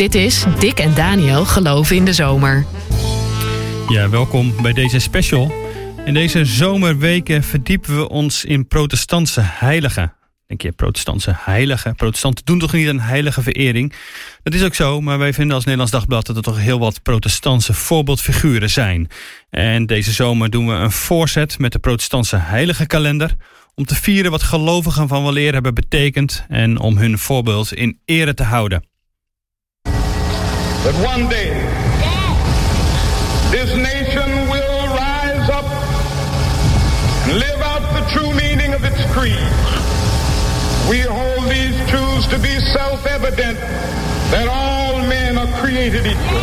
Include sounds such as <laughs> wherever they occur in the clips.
Dit is Dick en Daniel geloven in de zomer. Ja, welkom bij deze special. In deze zomerweken verdiepen we ons in protestantse heiligen. Denk je, protestantse heiligen? Protestanten doen toch niet een heilige verering? Dat is ook zo, maar wij vinden als Nederlands Dagblad dat er toch heel wat protestantse voorbeeldfiguren zijn. En deze zomer doen we een voorzet met de protestantse heiligenkalender om te vieren wat gelovigen van weleer hebben betekend en om hun voorbeeld in ere te houden. But one day, this nation will rise up and live out the true meaning of its creed. We hold these truths to be self-evident that all men are created equal.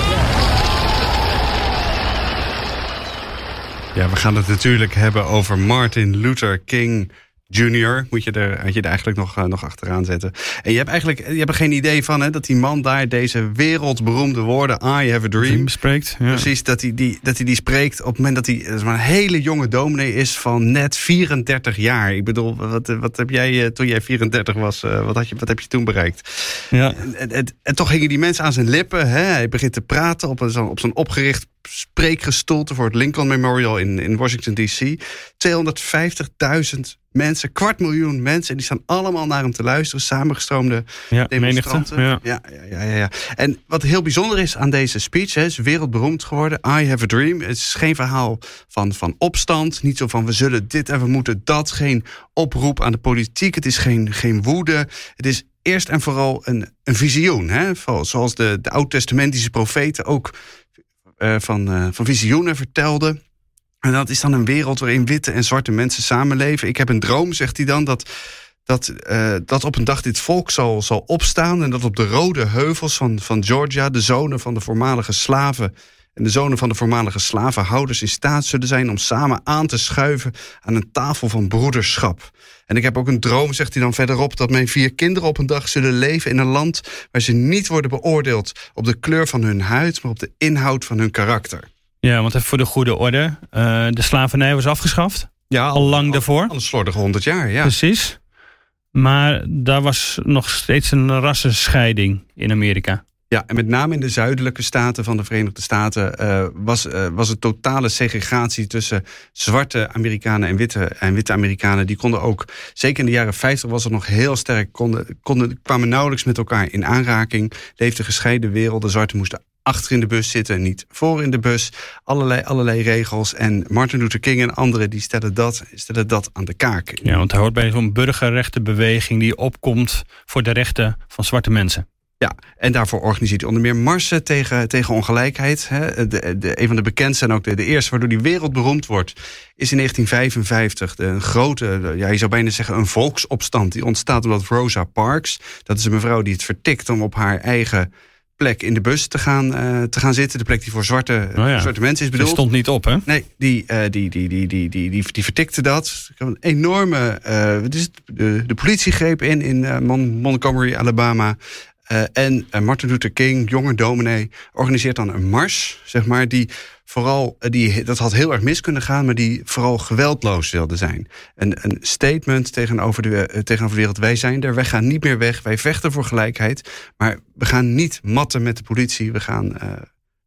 Ja, we gaan het natuurlijk hebben over Martin Luther King Junior moet je er, had je er eigenlijk nog, uh, nog achteraan zetten. En je hebt eigenlijk je hebt er geen idee van hè, dat die man daar deze wereldberoemde woorden I have a dream spreekt. Ja. Precies, dat hij, die, dat hij die spreekt op het moment dat hij dat maar een hele jonge dominee is van net 34 jaar. Ik bedoel, wat, wat heb jij uh, toen jij 34 was, uh, wat, had je, wat heb je toen bereikt? Ja. En, en, en, toch gingen die mensen aan zijn lippen. Hè? Hij begint te praten op, een, op zo'n opgericht spreekgestoelte voor het Lincoln Memorial in, in Washington DC. 250.000 mensen, kwart miljoen mensen. En die staan allemaal naar hem te luisteren. Samengestroomde ja, demonstranten. Ja. Ja, ja, ja, ja. En wat heel bijzonder is aan deze speech, hè, is wereldberoemd geworden. I have a dream. Het is geen verhaal van, van opstand. Niet zo van we zullen dit en we moeten dat. Geen oproep aan de politiek. Het is geen, geen woede. Het is eerst en vooral een, een visioen. Hè? Zoals de, de oud-testamentische profeten ook uh, van, uh, van visioenen vertelden. En dat is dan een wereld waarin witte en zwarte mensen samenleven. Ik heb een droom, zegt hij dan, dat, dat, uh, dat op een dag dit volk zal, zal opstaan... en dat op de rode heuvels van, van Georgia... de zonen van de voormalige slaven en de zonen van de voormalige slavenhouders... in staat zullen zijn om samen aan te schuiven aan een tafel van broederschap. En ik heb ook een droom, zegt hij dan verderop... dat mijn vier kinderen op een dag zullen leven in een land... waar ze niet worden beoordeeld op de kleur van hun huid... maar op de inhoud van hun karakter. Ja, want even voor de goede orde. Uh, de slavernij was afgeschaft. Ja, al, lang daarvoor. Al een slordige honderd jaar, ja. Precies. Maar daar was nog steeds een rassenscheiding in Amerika. Ja, en met name in de zuidelijke staten van de Verenigde Staten uh, was, uh, was het totale segregatie tussen zwarte Amerikanen en witte, en witte Amerikanen. Die konden ook, zeker in de jaren 50 was het nog heel sterk, konden, konden, kwamen nauwelijks met elkaar in aanraking. Leefden gescheiden werelden. Zwarte moesten achter in de bus zitten, niet voor in de bus. Allerlei, allerlei regels. En Martin Luther King en anderen die stellen dat, stellen dat aan de kaak. Ja, want hij hoort bij zo'n burgerrechtenbeweging die opkomt voor de rechten van zwarte mensen. Ja, en daarvoor organiseert hij onder meer marsen tegen, tegen ongelijkheid. Hè. De, de, een van de bekendste en ook de, de eerste waardoor die wereldberoemd wordt... is in 1955 de, een grote, ja, je zou bijna zeggen een volksopstand. Die ontstaat omdat Rosa Parks, dat is een mevrouw die het vertikt... om op haar eigen plek in de bus te gaan, uh, te gaan zitten. De plek die voor zwarte, oh ja. zwarte mensen is bedoeld. Die stond niet op, hè? Nee, die, uh, die, die, die, die, die, die, die vertikte dat. Een enorme... Uh, dus de, de politie greep in in Montgomery, Alabama. En Martin Luther King, jonge dominee, organiseert dan een mars, zeg maar, die vooral, uh, die, dat had heel erg mis kunnen gaan, maar die vooral geweldloos wilde zijn. Een, een statement tegenover de, tegenover de wereld, wij zijn er, wij gaan niet meer weg, wij vechten voor gelijkheid, maar we gaan niet matten met de politie, we, gaan,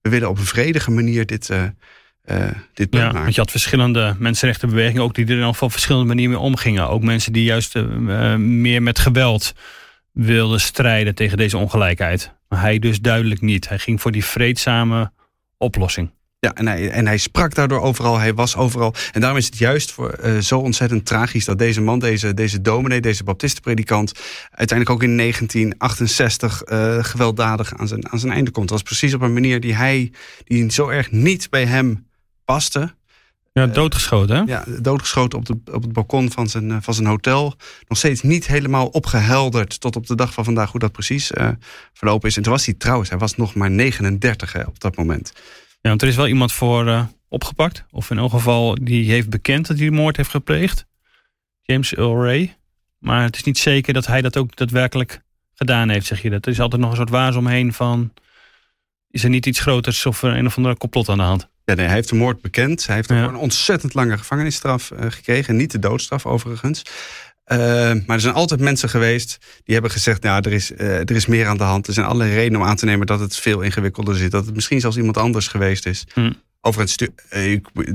we willen op een vredige manier dit... Uh, dit ja, want je had verschillende mensenrechtenbewegingen ook die er dan op verschillende manieren mee omgingen. Ook mensen die juist uh, meer met geweld wilde strijden tegen deze ongelijkheid. Maar hij dus duidelijk niet. Hij ging voor die vreedzame oplossing. Ja, en hij, en hij sprak daardoor overal, hij was overal. En daarom is het juist voor, uh, zo ontzettend tragisch dat deze man, deze, deze dominee, deze baptistenpredikant, uiteindelijk ook in 1968 uh, gewelddadig aan zijn, aan zijn einde komt. Dat was precies op een manier die hij, die zo erg niet bij hem paste. Ja, doodgeschoten, hè? Ja, doodgeschoten op, de, op het balkon van zijn, van zijn hotel. Nog steeds niet helemaal opgehelderd tot op de dag van vandaag hoe dat precies uh, verlopen is. En toen was hij trouwens, hij was nog maar 39 hè, op dat moment. Ja, want er is wel iemand voor uh, opgepakt. Of in elk geval, die heeft bekend dat hij de moord heeft gepleegd. James Earl Ray. Maar het is niet zeker dat hij dat ook daadwerkelijk gedaan heeft, zeg je dat. Er is altijd nog een soort waas omheen van... is er niet iets groters of een of andere complot aan de hand? Ja, nee, hij heeft de moord bekend. Hij heeft ja. een ontzettend lange gevangenisstraf uh, gekregen. Niet de doodstraf overigens. Maar er zijn altijd mensen geweest die hebben gezegd: nou, er is, er is meer aan de hand. Er zijn allerlei redenen om aan te nemen dat het veel ingewikkelder zit. Dat het misschien zelfs iemand anders geweest is. Hm. Overigens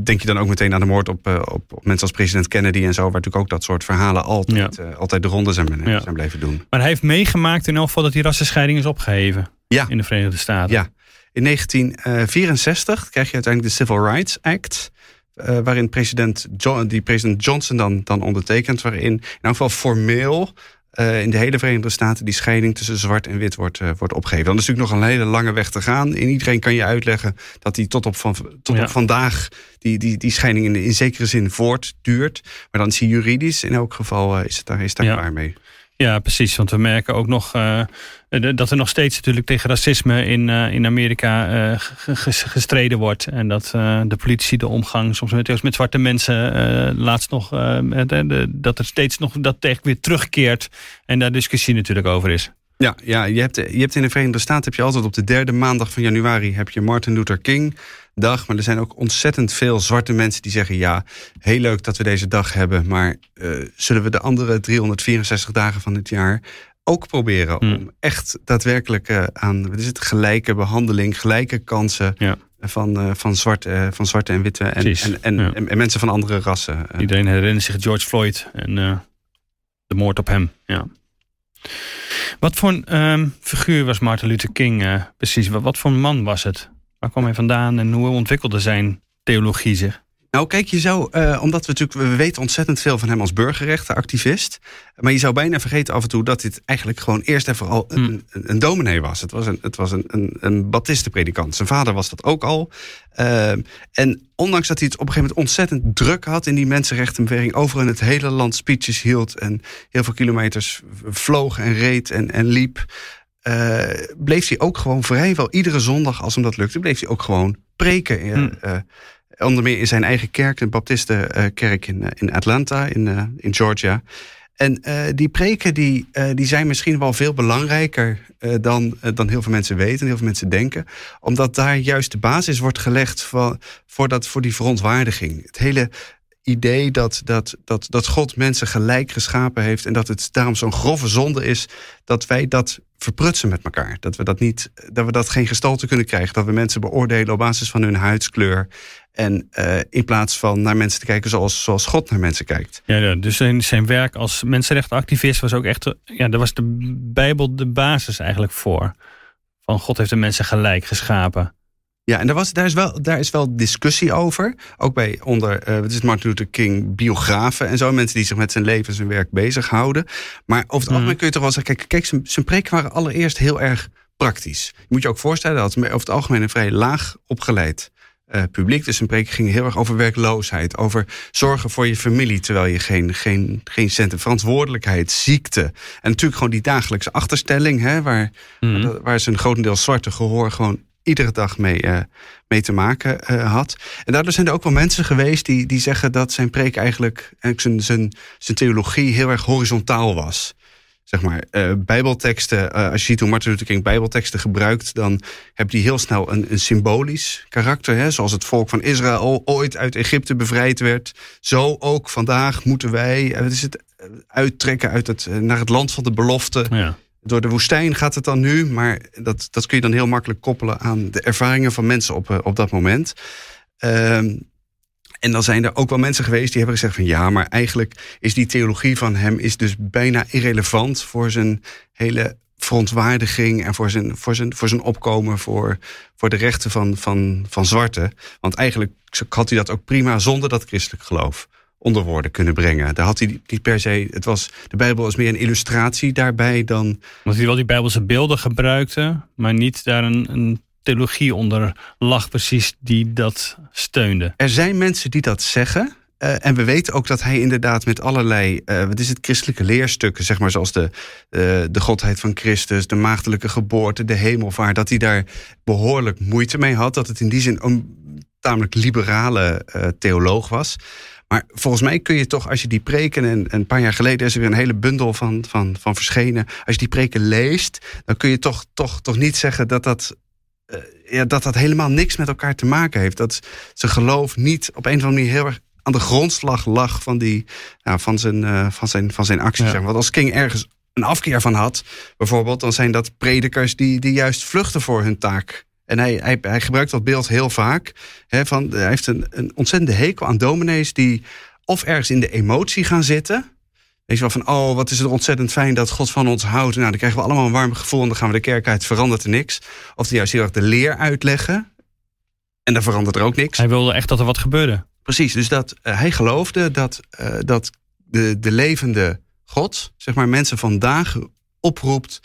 denk je dan ook meteen aan de moord op, op, op, mensen als president Kennedy en zo, waar natuurlijk ook dat soort verhalen altijd, altijd de ronde zijn, zijn blijven doen. Maar hij heeft meegemaakt in elk geval dat die rassenscheiding is opgeheven ja. in de Verenigde Staten. Ja, in 1964 krijg je uiteindelijk de Civil Rights Act. Uh, waarin president, John, die president Johnson dan, dan ondertekent. Waarin in elk geval formeel uh, in de hele Verenigde Staten die scheiding tussen zwart en wit wordt, uh, wordt opgegeven. Dan is natuurlijk nog een hele lange weg te gaan. En iedereen kan je uitleggen dat die tot op, van, tot op vandaag die, die, die scheiding in, in zekere zin voortduurt. Maar dan is hij juridisch in elk geval is het daar, is daar ja. klaar mee. Ja, precies. Want we merken ook nog uh, dat er nog steeds natuurlijk tegen racisme in, uh, in Amerika uh, gestreden wordt. En dat de politie de omgang soms met, met zwarte mensen laatst nog, dat er steeds nog dat tegen weer terugkeert. En daar discussie natuurlijk over is. Ja, ja je, hebt, je hebt in de Verenigde Staten heb je altijd op de derde maandag van januari heb je Martin Luther King dag. Maar er zijn ook ontzettend veel zwarte mensen die zeggen: ja, heel leuk dat we deze dag hebben. Maar uh, zullen we de andere 364 dagen van het jaar ook proberen om hmm. echt daadwerkelijk uh, aan wat is het, gelijke behandeling, gelijke kansen ja. van, uh, van, zwarte, van zwarte en witte en, en, en, ja. en, mensen van andere rassen. Iedereen herinnert zich George Floyd en de moord op hem. Ja. Wat voor een um, figuur was Martin Luther King precies? Wat, wat voor man was het? Waar kwam hij vandaan en hoe ontwikkelde zijn theologie zich? Nou, kijk, je zou, uh, omdat we natuurlijk, we weten ontzettend veel van hem als burgerrechtenactivist. Maar je zou bijna vergeten af en toe dat dit eigenlijk gewoon eerst en vooral een, hmm. een, een dominee was. Het was een, het was een, een, een baptistenpredikant. Zijn vader was dat ook al. Uh, en ondanks dat hij het op een gegeven moment ontzettend druk had in die mensenrechtenbeweging, over in het hele land speeches hield en heel veel kilometers vloog en reed en, en liep. Uh, bleef hij ook gewoon vrijwel iedere zondag, als hem dat lukte, bleef hij ook gewoon preken. Hmm. Uh, onder meer in zijn eigen kerk, de Baptistenkerk in, in Atlanta, in, in Georgia. En die preken die, die zijn misschien wel veel belangrijker dan, dan heel veel mensen weten en heel veel mensen denken. Omdat daar juist de basis wordt gelegd voor, voor, dat, voor die verontwaardiging. Het hele idee dat, dat, dat, dat God mensen gelijk geschapen heeft en dat het daarom zo'n grove zonde is dat wij dat verprutsen met elkaar. Dat we dat, niet, dat we dat geen gestalte kunnen krijgen. Dat we mensen beoordelen op basis van hun huidskleur. En uh, in plaats van naar mensen te kijken zoals, zoals God naar mensen kijkt. Ja, dus zijn, zijn werk als mensenrechtenactivist was ook echt. Ja, daar was de Bijbel de basis eigenlijk voor. Van God heeft de mensen gelijk geschapen. Ja, en daar, was, daar, is wel, daar is wel discussie over. Ook bij onder, uh, wat is Martin Luther King, biografen en zo. Mensen die zich met zijn leven en zijn werk bezighouden. Maar over het mhm. algemeen kun je toch wel zeggen... Kijk, kijk zijn, zijn preken waren allereerst heel erg praktisch. Je moet je ook voorstellen dat over het algemeen een vrij laag opgeleid uh, publiek. Dus zijn preken ging heel erg over werkloosheid. Over zorgen voor je familie terwijl je geen, geen, geen centen... Verantwoordelijkheid, ziekte. En natuurlijk gewoon die dagelijkse achterstelling... Hè, waar, mm. waar zijn grotendeels zwarte gehoor gewoon iedere dag mee, uh, mee te maken uh, had. En daardoor zijn er ook wel mensen geweest die, die zeggen dat zijn preek eigenlijk, zijn, zijn, zijn theologie heel erg horizontaal was. Zeg maar, uh, bijbelteksten, als je ziet hoe Martin Luther King bijbelteksten gebruikt, dan heb die heel snel een, een symbolisch karakter. Hè? Zoals het volk van Israël ooit uit Egypte bevrijd werd. Zo ook vandaag moeten wij, het is het, uittrekken uit het, naar het land van de belofte. Ja door de woestijn gaat het dan nu. Maar dat, dat kun je dan heel makkelijk koppelen aan de ervaringen van mensen op, eh, op dat moment. Um, en dan zijn er ook wel mensen geweest die hebben gezegd van ja, maar eigenlijk is die theologie van hem is dus bijna irrelevant voor zijn hele verontwaardiging en voor zijn, voor zijn, voor zijn opkomen voor, voor de rechten van, van, van zwarten. Want eigenlijk had hij dat ook prima zonder dat christelijk geloof onder woorden kunnen brengen. Daar had hij niet per se. Het was, de Bijbel was meer een illustratie daarbij dan. Want hij wel die Bijbelse beelden gebruikte, maar niet daar een, een theologie onder lag, precies die dat steunde. Er zijn mensen die dat zeggen. Uh, en we weten ook dat hij inderdaad met allerlei, uh, wat is het, christelijke leerstukken, zeg maar, zoals de, uh, de godheid van Christus, de maagdelijke geboorte, de hemelvaart, dat hij daar behoorlijk moeite mee had. Dat het in die zin een tamelijk liberale theoloog was. Maar volgens mij kun je toch, als je die preken, en een paar jaar geleden is er weer een hele bundel van, van, van verschenen. Als je die preken leest, dan kun je toch, toch, toch niet zeggen dat dat, uh, ja, dat dat helemaal niks met elkaar te maken heeft. Dat zijn geloof niet op een of andere manier heel erg aan de grondslag lag van, die, van, zijn, uh, van, zijn, van zijn actie. Ja. Want als King ergens een afkeer van had, bijvoorbeeld, dan zijn dat predikers die, die juist vluchten voor hun taak. En hij, hij, hij gebruikt dat beeld heel vaak. Hè, van, hij heeft een, een ontzettende hekel aan dominees die of ergens in de emotie gaan zitten. Weet je wel van, oh, wat is het ontzettend fijn dat God van ons houdt. Nou, dan krijgen we allemaal een warm gevoel en dan gaan we de kerk uit, verandert er niks. Of die juist heel erg de leer uitleggen. En dan verandert er ook niks. Hij wilde echt dat er wat gebeurde. Precies, dus dat, uh, hij geloofde dat, uh, dat de, de levende God, zeg maar, mensen vandaag oproept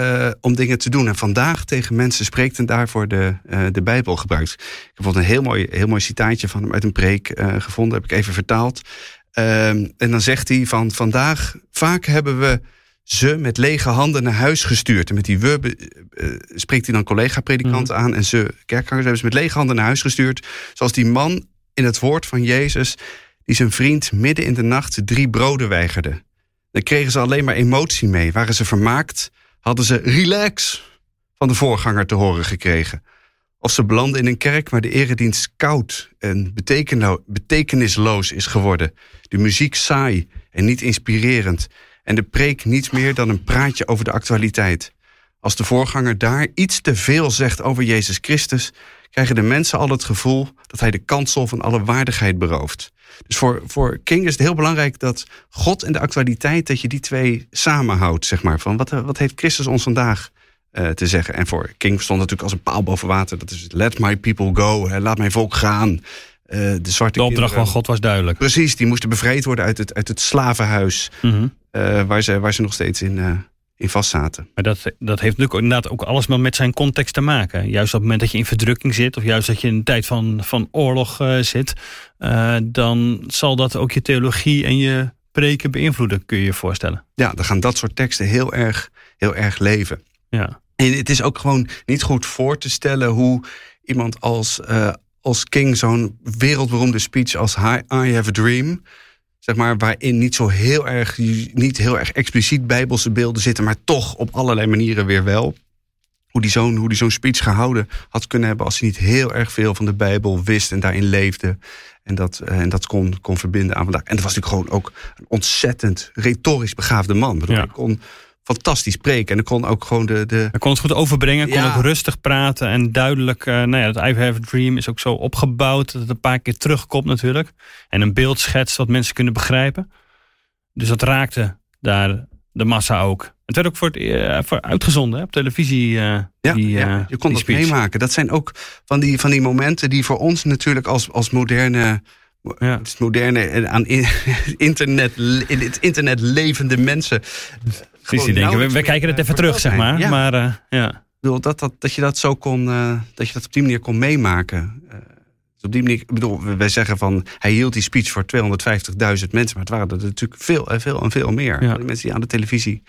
uh, om dingen te doen. En vandaag tegen mensen spreekt en daarvoor de, de Bijbel gebruikt. Ik heb een heel mooi, heel mooi citaatje van hem uit een preek gevonden, heb ik even vertaald. Um, en dan zegt hij van vandaag, vaak hebben we ze met lege handen naar huis gestuurd. En met die we spreekt hij dan collega-predikanten mm. aan. En ze, kerkgangers, hebben ze met lege handen naar huis gestuurd. Zoals die man in het woord van Jezus, die zijn vriend midden in de nacht drie broden weigerde. Dan kregen ze alleen maar emotie mee. Waren ze vermaakt, hadden ze relax van de voorganger te horen gekregen. Of ze belanden in een kerk waar de eredienst koud en betekenisloos is geworden. De muziek saai en niet inspirerend. En de preek niet meer dan een praatje over de actualiteit. Als de voorganger daar iets te veel zegt over Jezus Christus, krijgen de mensen al het gevoel dat hij de kansel van alle waardigheid berooft. Dus voor, voor King is het heel belangrijk dat God en de actualiteit, dat je die twee samenhoudt, zeg maar. Van wat, wat heeft Christus ons vandaag uh, te zeggen? En voor King stond natuurlijk als een paal boven water. Dat is let my people go, hè, laat mijn volk gaan. Uh, de, zwarte de opdracht van God was duidelijk. Precies, die moesten bevrijd worden uit het, uit het slavenhuis. Mm -hmm. uh, waar, ze, waar ze nog steeds in in vastzaten. Maar dat, dat heeft natuurlijk inderdaad ook alles maar met zijn context te maken. Juist op het moment dat je in verdrukking zit, of juist dat je in een tijd van, van oorlog uh, zit, uh, dan zal dat ook je theologie en je preken beïnvloeden, kun je je voorstellen. Ja, dan gaan dat soort teksten heel erg, heel erg leven. Ja. En het is ook gewoon niet goed voor te stellen hoe iemand als, uh, als King zo'n wereldberoemde speech als I, I Have a Dream zeg maar, waarin niet zo heel erg, niet heel erg expliciet bijbelse beelden zitten, maar toch op allerlei manieren weer wel. Hoe die zo'n hoe die zo'n speech gehouden had kunnen hebben als hij niet heel erg veel van de Bijbel wist en daarin leefde. En dat, eh, en dat kon, kon verbinden aan vandaag. En dat was natuurlijk gewoon ook een ontzettend retorisch begaafde man. Bedoel, ja. kon fantastisch preken. En dan kon ook gewoon de... de... Hij kon het goed overbrengen, kon ook rustig praten en duidelijk... Uh, nou ja, dat I Have a Dream is ook zo opgebouwd dat het een paar keer terugkomt natuurlijk. En een beeldschets wat mensen kunnen begrijpen. Dus dat raakte daar de massa ook. Het werd ook voor, het, uh, voor uitgezonden hè, op televisie. Uh, ja, die, ja, je kon dat speech. meemaken. Dat zijn ook van die, van die momenten die voor ons natuurlijk als, als moderne ja. het moderne aan <laughs> internet, in het internet levende mensen Denken, we, we kijken het even terug, zeg maar. Ja. maar uh, ja. Ik bedoel, dat, dat, dat je dat zo kon, uh, dat je dat op die manier kon meemaken. Uh, op die manier, ik bedoel, wij zeggen van hij hield die speech voor 250.000 mensen, maar het waren er natuurlijk veel en veel en veel meer. Ja. Die mensen die aan de televisie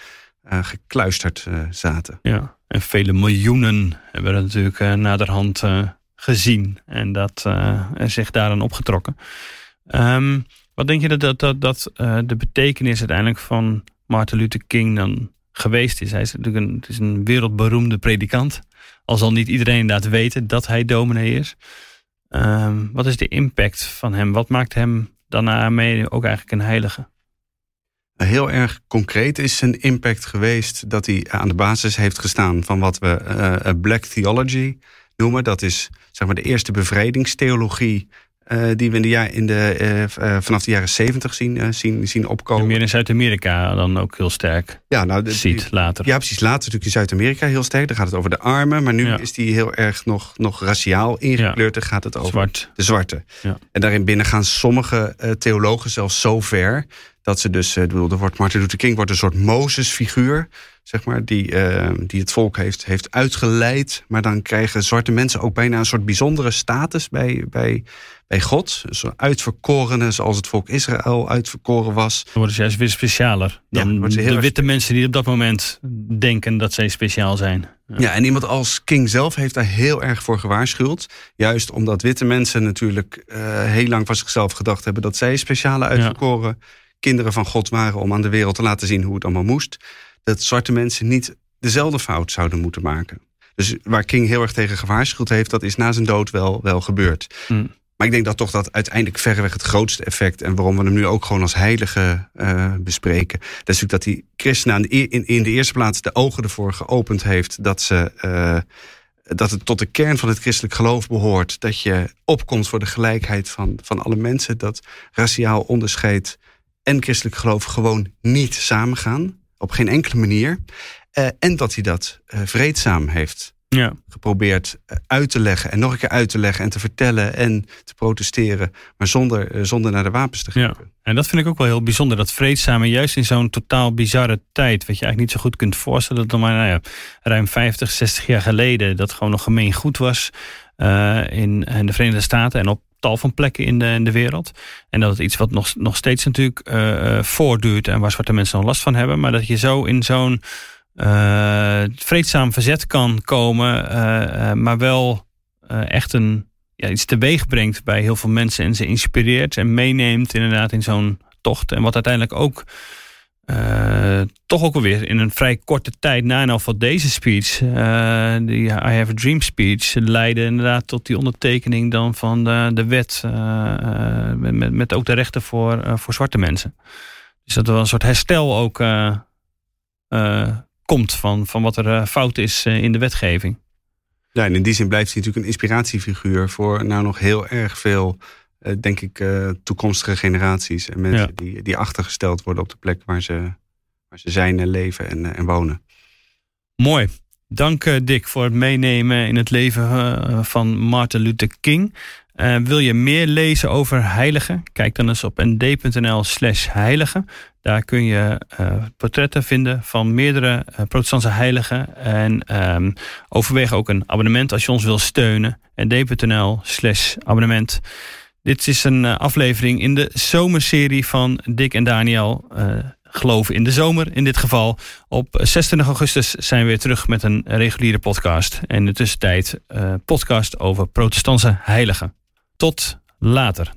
gekluisterd zaten. Ja, en vele miljoenen hebben dat natuurlijk naderhand gezien en dat zich daaraan opgetrokken. Um, wat denk je dat, dat, dat, dat de betekenis uiteindelijk van Martin Luther King dan geweest is. Hij is natuurlijk een, het is een wereldberoemde predikant. Al zal niet iedereen inderdaad weten dat hij dominee is. Um, wat is de impact van hem? Wat maakt hem daarna ook eigenlijk een heilige? Heel erg concreet is zijn impact geweest dat hij aan de basis heeft gestaan van wat we uh, Black Theology noemen. Dat is zeg maar de eerste bevrijdingstheologie uh, die we in de, jaar, in de, uh, vanaf de jaren zeventig zien, zien, zien opkomen. En meer in Zuid-Amerika dan ook heel sterk. Ja, nou, de, ziet later. Ja, precies. Later natuurlijk in Zuid-Amerika heel sterk. Dan gaat het over de armen. Maar nu ja. is die heel erg nog, nog raciaal ingekleurd. Dan gaat het over Zwart. de zwarte. Ja. En daarin binnen gaan sommige theologen zelfs zo ver. Dat ze dus, ik bedoel, er wordt Martin Luther King wordt een soort Mozes-figuur zeg maar, die, uh, die het volk heeft, heeft uitgeleid. Maar dan krijgen zwarte mensen ook bijna een soort bijzondere status bij, bij, bij God. Zo'n uitverkorene, zoals het volk Israël uitverkoren was. Dan worden ze juist weer specialer dan ja, de witte mensen die op dat moment denken dat zij speciaal zijn. Ja. ja. en iemand als King zelf heeft daar heel erg voor gewaarschuwd. Juist omdat witte mensen natuurlijk uh, heel lang van zichzelf gedacht hebben dat zij speciale uitverkoren kinderen van God waren om aan de wereld te laten zien hoe het allemaal moest dat zwarte mensen niet dezelfde fout zouden moeten maken. Dus waar King heel erg tegen gewaarschuwd heeft, dat is na zijn dood wel, wel gebeurd. Mm. Maar ik denk dat toch dat uiteindelijk verreweg het grootste effect... en waarom we hem nu ook gewoon als heilige uh, bespreken... dat is natuurlijk dat die christenen in, in de eerste plaats de ogen ervoor geopend heeft... dat, ze, uh, dat het tot de kern van het christelijk geloof behoort... dat je opkomt voor de gelijkheid van, van alle mensen... dat raciaal onderscheid en christelijk geloof gewoon niet samengaan. Op geen enkele manier. Uh, en dat hij dat vreedzaam heeft ja. geprobeerd eh, uit te leggen en nog een keer uit te leggen en te vertellen en te protesteren, maar zonder, eh, zonder naar de wapens te gaan. Ja. En dat vind ik ook wel heel bijzonder, dat vreedzame, juist in zo'n totaal bizarre tijd, wat je eigenlijk niet zo goed kunt voorstellen, dat maar nou ja, ruim 50, 60 jaar geleden dat gewoon nog gemeen goed was uh, in, in, de Verenigde Staten en op tal van plekken in de, in de wereld. En dat het iets wat nog, nog steeds natuurlijk uh, voortduurt en waar zwarte mensen nog last van hebben, maar dat je zo in zo'n uh, vreedzaam verzet kan komen, maar wel echt een, ja, iets teweeg brengt bij heel veel mensen en ze inspireert en meeneemt inderdaad in zo'n tocht. En wat uiteindelijk ook toch ook alweer in een vrij korte tijd na en al van deze speech, die I Have a Dream speech, leidde inderdaad tot die ondertekening dan van de, de wet met, met ook de rechten voor, voor zwarte mensen. Dus dat er wel een soort herstel ook komt van, van wat er eh, fout is eh, in de wetgeving. Ja, en in die zin blijft hij natuurlijk een inspiratiefiguur voor nou nog heel erg veel, eh, denk ik, toekomstige generaties en mensen die, die achtergesteld worden op de plek waar ze, waar ze zijn en leven en, en wonen. Mooi. Dank Dick voor het meenemen in het leven van Martin Luther King. Uh, wil je meer lezen over heiligen? Kijk dan eens op nd.nl slash heiligen. Daar kun je uh, portretten vinden van meerdere uh, protestantse heiligen. En um, overweeg ook een abonnement als je ons wil steunen. nd.nl slash abonnement. Dit is een aflevering in de zomerserie van Dick en Daniel. Geloven in de zomer in dit geval. Op 26 augustus zijn we weer terug met een reguliere podcast. En in de tussentijd podcast over protestantse heiligen. Tot later.